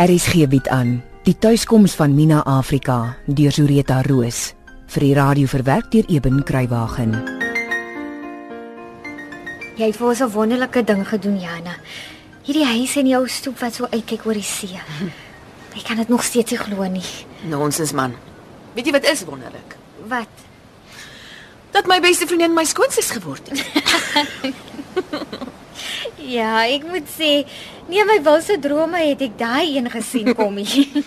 RSG bied aan die tuiskoms van Mina Afrika deur Zureta Roos vir die radio verwerk deur Eben Kruiwagen. Jy het vir ons 'n wonderlike ding gedoen, Jana. Hierdie huis en jou stoep wat so uitkyk oor die see. Ek kan dit nog steeds nie glo nie. Nonsens man. Weet jy wat is wonderlik? Wat? Dat my beste vriendin my skoonsis geword het. Ja, ek moet sê, nee my wilse drome het ek daai een gesien kom nie.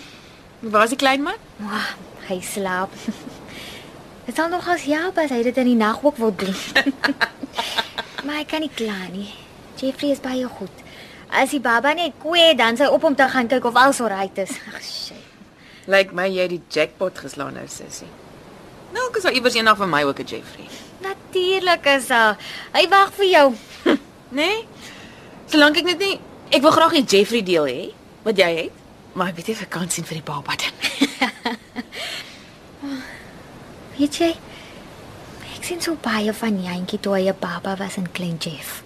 Waar is die klein man? Wah, hy slaap. Dit sal nog as help as hy dit in die nag ook wil doen. maar ek kan nie kla nie. Jeffrey is baie goed. As die baba net kwee, dan sy op om te gaan kyk of alles reg is. Ag, shit. Lyk my jy het die jackpot geslaan nou, sussie. Nou, is al iewers eendag vir my ook 'n Jeffrey. Natuurlik is hy. Hy wag vir jou. Nee? Solank ek net nie ek wil graag 'n Jeffrey deel hê wat jy het, maar ek weet nie of ek kan sien vir die baba nie. Weet jy? Ek sien so baie van Jantjie toe hy 'n baba was in klein Jeff.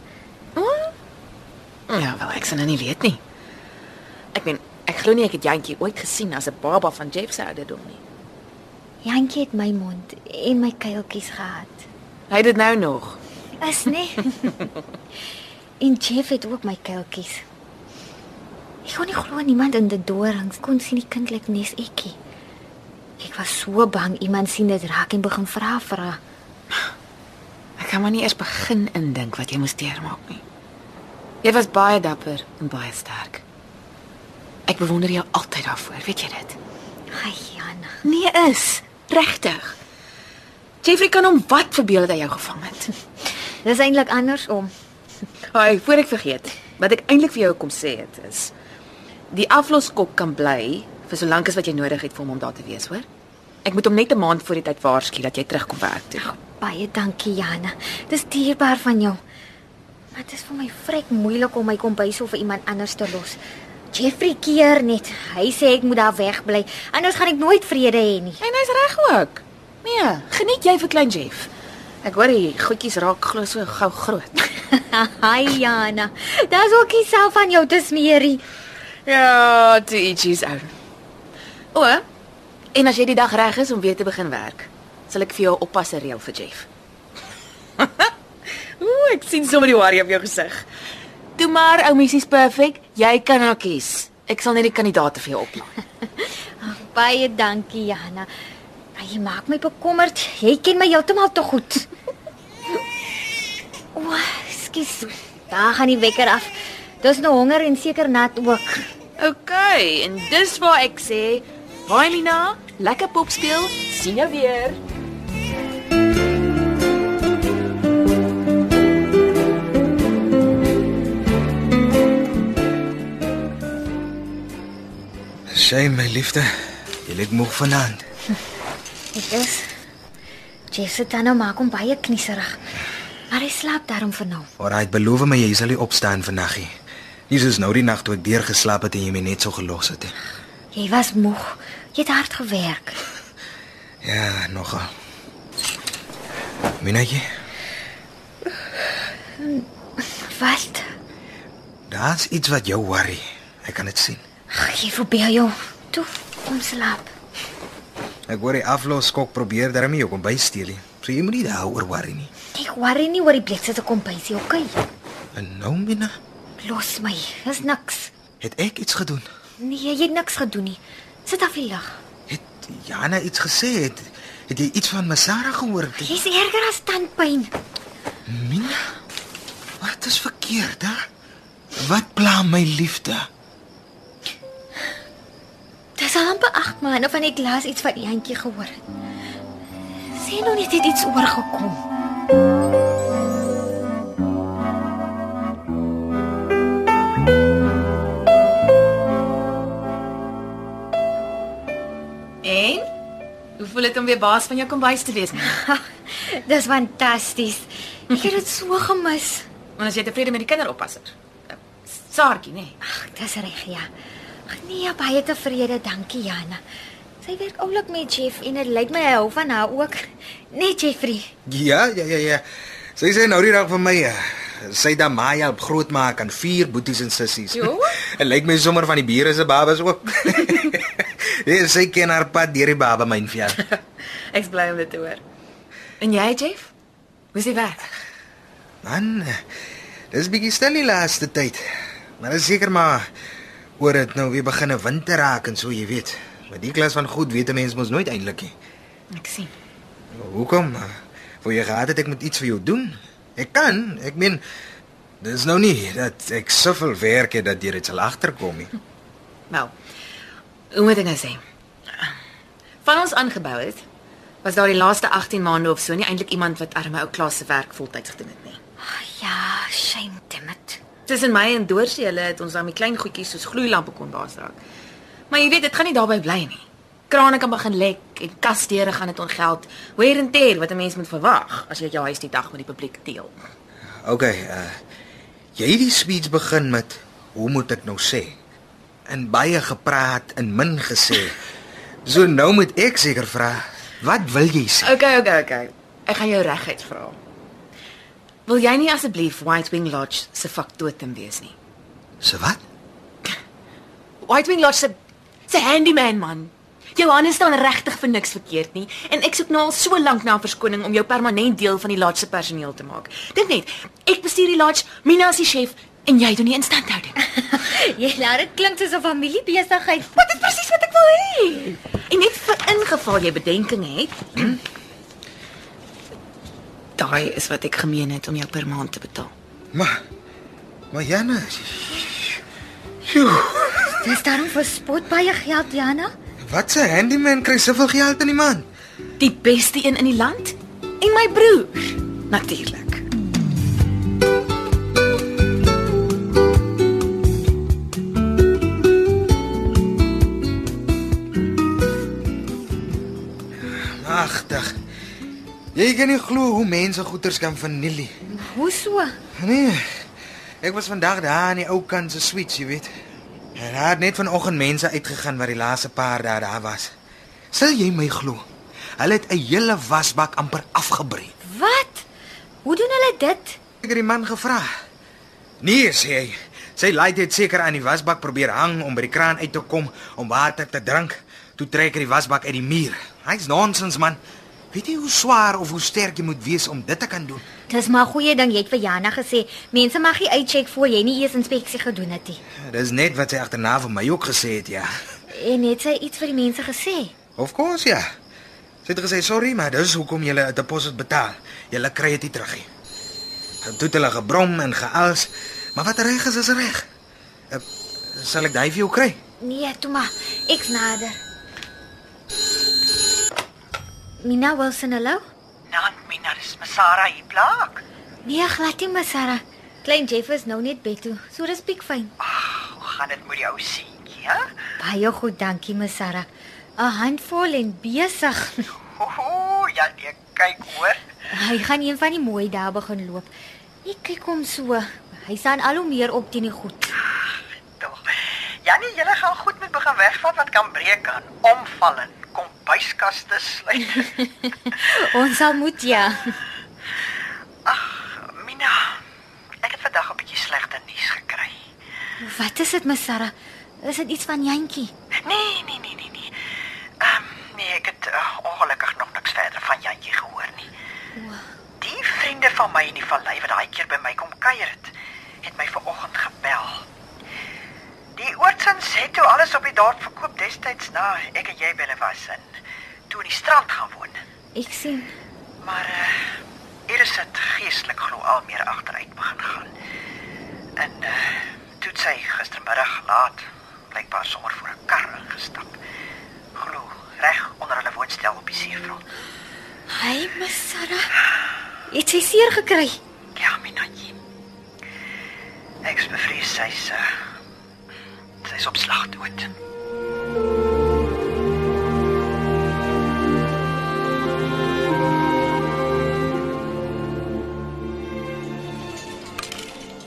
Ja, wel ek sien nie weet nie. Ek meen, ek glo nie ek het Jantjie ooit gesien as 'n baba van Jeff se ouderdom nie. Jantjie het my mond en my kuiltjies gehad. Hy het dit nou nog. Is nie. en Jeff het ook my kuiltjies. Ek kon nie glo niemand in die dorings kon sien die kind lyk nes ekkie. Ek was so bang iemand sien dit raak en begin vra vra. Ek kan maar nie eers begin indink wat jy moes deurmaak nie. Jy was baie dapper en baie sterk. Ek bewonder jou altyd daarvoor, weet jy dit? Ai Jana. Nee is, regtig. Jeffrey kan hom wat verbeel het hy jou gevang het. Dis eintlik andersom. Haai, voor ek vergeet, wat ek eintlik vir jou kom sê het is die afloskop kan bly vir solank as wat jy nodig het vir hom om daar te wees, hoor? Ek moet hom net 'n maand voor die tyd waarsku dat jy terugkom werk toe. Baie dankie Jana. Dis dierbaar van jou. Maar dit is vir my vrek moeilik om my kombuis of vir iemand anders te los. Jeffrey keer net. Hy sê ek moet daar wegbly. Anders gaan ek nooit vrede hê nie. En hy's reg ook. Nee, geniet jy vir klein Jeff. Ek hoor die goedjies raak glo so gou groot. Hi Jana. Daar's ook nie self van jou te smeerie. ja, to each his own. O, en as jy die dag reg is om weer te begin werk, sal ek vir jou 'n oppasser reël vir Jeff. Ooh, ek sien sommer die worry op jou gesig. Toe maar, ou missies perfek, jy kan nou kies. Ek sal net die kandidaate vir jou oplaai. Baie dankie Jana. Jy maak my bekommerd. Jy ken my heeltemal te goed. O, skus. Daar gaan die wekker af. Dis nou honger en seker nat ook. OK, en dis waar ek sê, "Haai Mina, lekker pop speel, sien jou weer." Sy my liefde, jy lyk moeg vanaand. Ek is Jeff se tannie maak hom baie knieserig. Maar hy slaap daarom vir nou. Alraai, beloof my jy sal nie opstaan vannaggie. Nie soos nou die nag toe ek deur geslaap het en jy my net so gelos het. Jy was moeg. Jy het hard gewerk. Ja, nogal. Minaatjie, Wat? daar's iets wat jou worry. Ek kan dit sien. Ag, Jy probeer jou. Toe, kom slaap. Ek hoor die afloskok probeer daarmee jou kom bysteel. So jy moenie daaroor worry nie. Ek worry nie oor die blikse te kom bysie, okay? En nou Mina, Los my. Dis niks. het ek iets gedoen? Nee, jy het niks gedoen nie. Sit af die lig. Het Jana iets gesê? Het, het jy iets van Masara gehoor? Jy's erger as tandpyn. Mina, wat is verkeerd, hè? Wat pla my liefde? Dis al amper 8 maande van ek laas iets van Jantjie gehoor het. Sê nou net het iets oorgekom. Om weer baas van jou kombuis te wees? Dis fantasties. Ek het dit so gemis. Want as jy tevrede met die kinderoppasser. Eh, Saartjie, nê? Nee. Ag, dis reg ja. Ag nee, baie tevrede, dankie Jana. Sy werk oulik met Jeff en dit lyk my hy hou van haar ook. Nee, Jeffrey. Ja, ja, ja, ja. Sy sê nou die dag vir my, eh, sy da Maya op grootmaak aan vier boeties en sissies. Jo. Dit lyk my sommer van die bure se babas ook. Ja, sy ken haar pad deur die baba mynvel. Ek's bly om dit te hoor. En jy, Jeff? Hoe is die werk? Man, dis bietjie stil die laaste tyd. Maar dis seker maar oor dit nou weer begin 'n winter raak en so, jy weet. Met die klas van goed weet 'n mens mos nooit eintlik nie. Ek sien. Hoekom? Wou jy gehad het ek moet iets vir jou doen? Ek kan. Ek meen dis nou nie dat ek soveel werk het dat jy dit sal agterkom nie. Nou. Hoe moet ek nou sê? Van ons aangebou het, was daar die laaste 18 maande of so nie eintlik iemand wat arme ou klas se werk voltyds gedoen het nie. Ja, shame Dimit. Tussen my en Doorsie hulle het ons dan met klein goedjies soos gloeilampe kon baas raak. Maar jy weet, dit gaan nie daarby bly nie. Krane kan begin lek en kasdeure gaan dit ongeld. Wear and tear wat 'n mens moet verwag as jy jou huis die dag met die publiek deel. OK, uh jy het die speech begin met hoe moet ek nou sê? En baie gepraat en min gesê. So nou moet ek seker vra, wat wil jy sê? Okay, okay, okay. Ek gaan jou reguit vra. Wil jy nie asseblief White Wing Lodge se faktotum wees nie? So wat? White Wing Lodge se se handyman man. Johannes staan regtig vir niks verkeerd nie en ek soek nou al so lank na 'n verskoning om jou permanent deel van die lodge se personeel te maak. Dink net, ek bestuur die lodge, Mina is die chef en jy doen die instandhouding. Jy laat dit klink soos 'n familiebesigheid. Wat is presies wat ek wil hê? En net vir ingeval jy bedenkinge het. Daai is wat ek gemeen het om jou per maand te betaal. Maar maar Janne. Sjoe, Dis daarom vir spot baie geld, Jana. wat 'n handyman kry soveel geld in die maand? Die beste een in die land en my broer. Natuurlik. Jy kan nie glo hoe mense goeders kan verniel nie. Hoe so? Nee. Ek was vandag daar in die ou kant se suite, jy weet. En daar het net vanoggend mense uitgegaan wat die laaste paar dae daar was. Sal jy my glo? Hulle het 'n hele wasbak amper afgebreek. Wat? Hoe doen hulle dit? Ek het die man gevra. Nee, sê hy. Sy laai dit seker aan die wasbak probeer hang om by die kraan uit te kom om water te drink. Toe trek hy die wasbak uit die muur. Hy's nonsens man. Weet jy hoe swaar of hoe sterk jy moet wees om dit te kan doen? Dis maar goeie ding jy het vir Jana gesê. Mense mag nie uitcheck voor jy nie eers inspeksie gedoen het nie. Dis net wat sy agterna vir my ook gesê het, ja. En het sy iets vir die mense gesê? Of course ja. Sy het gesê sorry, maar dis hoekom jy 'n deposit betaal. Jy kry dit nie terug nie. Toe het hulle gebrom en geals, maar wat reg is is reg. Uh, sal ek daai vir jou kry? Nee, toe maar. Ek's nader. Mina Wilson, hallo? Nou, Mina, dis Masara hier plaak. Nee, glad nie, Masara. Klein Jeff is nou net bed toe. So dis piekfyn. Hoe gaan dit met die ou seentjie, hè? Baie goed, dankie, Masara. 'n Handvol en besig. Ooh, ja, nee, kyk hoor. Hy gaan een van die mooi dae begin loop. Ek kyk hom so. Hy staan al hoe meer op teen die goed. Tog. Jannie, julle gaan goed met begin wegvat wat kan breek kan, omval en kombuiskaste sluit. Ons sal moet ja. Mina, ek het vandag 'n bietjie slegte nuus gekry. Wat is dit, Masara? Is dit iets van Jantjie? Nee, nee, nee, nee, nee. Ehm, nee, ek het uh, ongelukkig nog niks verder van Jantjie gehoor nie. Die vriende van my in die vallei wat daai keer by my kom kuier het, het my vanoggend gebel. Die oortsins het toe alles op die dorp verkoop destyds na ek en jy by hulle was in toe in die strand gaan woon. Ek sien. Maar uh hier is dit geestelik glo al meer agteruit begin gaan. En uh toe het sy gistermiddag laat blykbaar sommer voor 'n kar ingestap. Glo reg onder hulle woonstel op die seefront. Hy, Masara. Het sy seer gekry? Ja, Minatjie. Ek is bevrees sy's uh sy's op slag dood.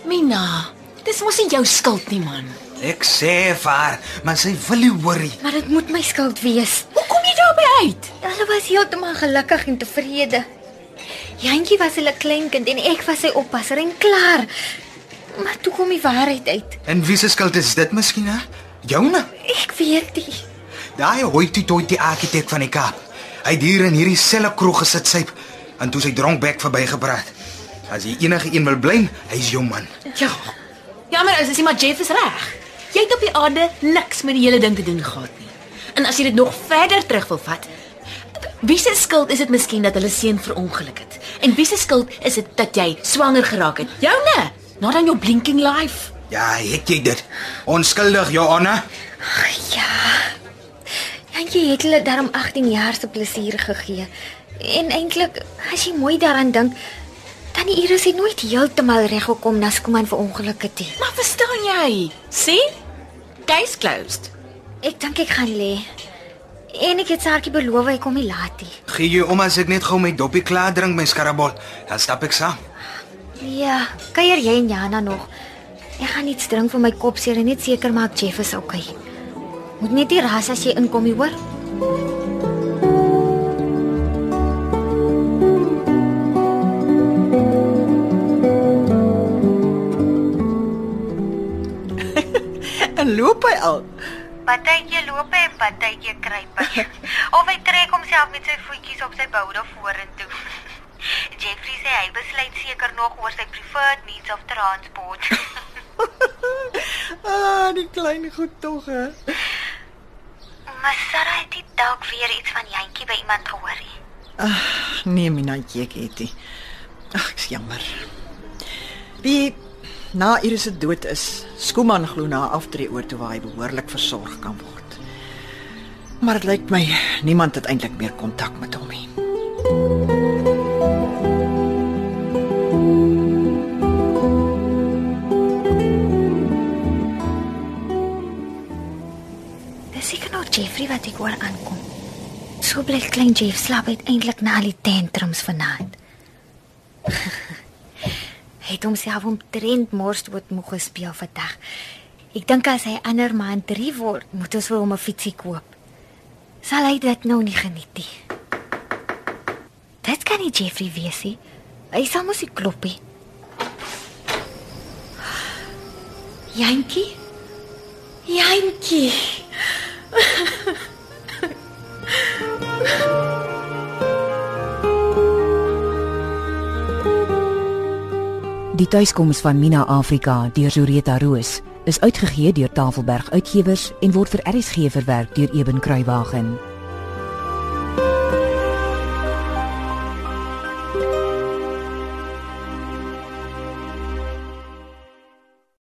Mina, dis mos nie jou skuld nie, man. Ek sê vir haar, maar sy wil nie hoor nie. Maar dit moet my skuld wees. Hoe kom jy daarby uit? Hulle was heeltemal gelukkig en tevrede. Jantjie was hulle kleinkind en ek was sy oppasser en klaar. Maar toe kom die waarheid uit. En wie se skuld is dit miskien, hè? Joune. Ek weet nie. Daai hoitie toe die argitek van die Kaap. Hy het hier in hierdie selle kroeg gesit syp en toe sy dronkbek verbygepraat. As jy enige een wil blame, hy's jou man. Ja. Jammer, as jy maar Jeff is reg. Jy het op die aarde niks met die hele ding te doen gehad nie. En as jy dit nog verder terug wil vat, wie se skuld is dit miskien dat hulle seun verongeluk het? En wie se skuld is dit dat jy swanger geraak het? Joune, not on your blinking life. Ja, het jy dit? Onskuldig, Johanna. Ja. Jantjie het hulle daarom 18 jaar se plesier gegee. En eintlik, as jy mooi daaraan dink, dan die Iris het nooit heeltemal reg gekom na Skuman vir ongelukke te. Maar verstaan jy? See? Case closed. Ek dink ek gaan lê. En ek het Sarkie beloof hy kom nie laat nie. Gee jy om as ek net gou my doppie klaar drink my skarabol. Dan stap ek saam. Ja, kuier jy en Jana nog? Ek gaan iets drink vir my kop seer en net seker maak Jeff is okay. Moet net nie ras as jy inkom nie, hoor? Loop hy al? Partytjie loop hy en partytjie kruip hy. of hy trek homself met sy voetjies op sy boude vorentoe. Jeffrey sê hy besluit seker nog oor sy preferred means of transport. Ah, die klein goed tog hè. maar Sarah het dit dalk weer iets van Jantjie by iemand gehoor nie. Nee, Minatjie, ek het nie. Ag, ek's jammer. Die na Iris se dood is, Skooman glo na aftree oor toe waar hy behoorlik versorg kan word. Maar dit lyk my niemand het eintlik meer kontak met hom nie. Dis seker nog Jeffrey wat ek hoor aankom. So bly klein Jeff slaap uiteindelik na al die tantrums vanaand. Het homself omtrent mors dood moeg gespeel vandag. Ek dink as hy ander maand 3 word, moet ons vir hom 'n fietsie koop. Sal hy dit nou nie geniet nie? Dit kan nie Jeffrey wees nie. Hy sal mos nie klop nie. Jantjie? Jantjie. Die tuiskoms van Mina Afrika deur Zureta Roos is uitgegee deur Tafelberg Uitgewers en word vir RSG verwerk deur Eben Kruiwagen.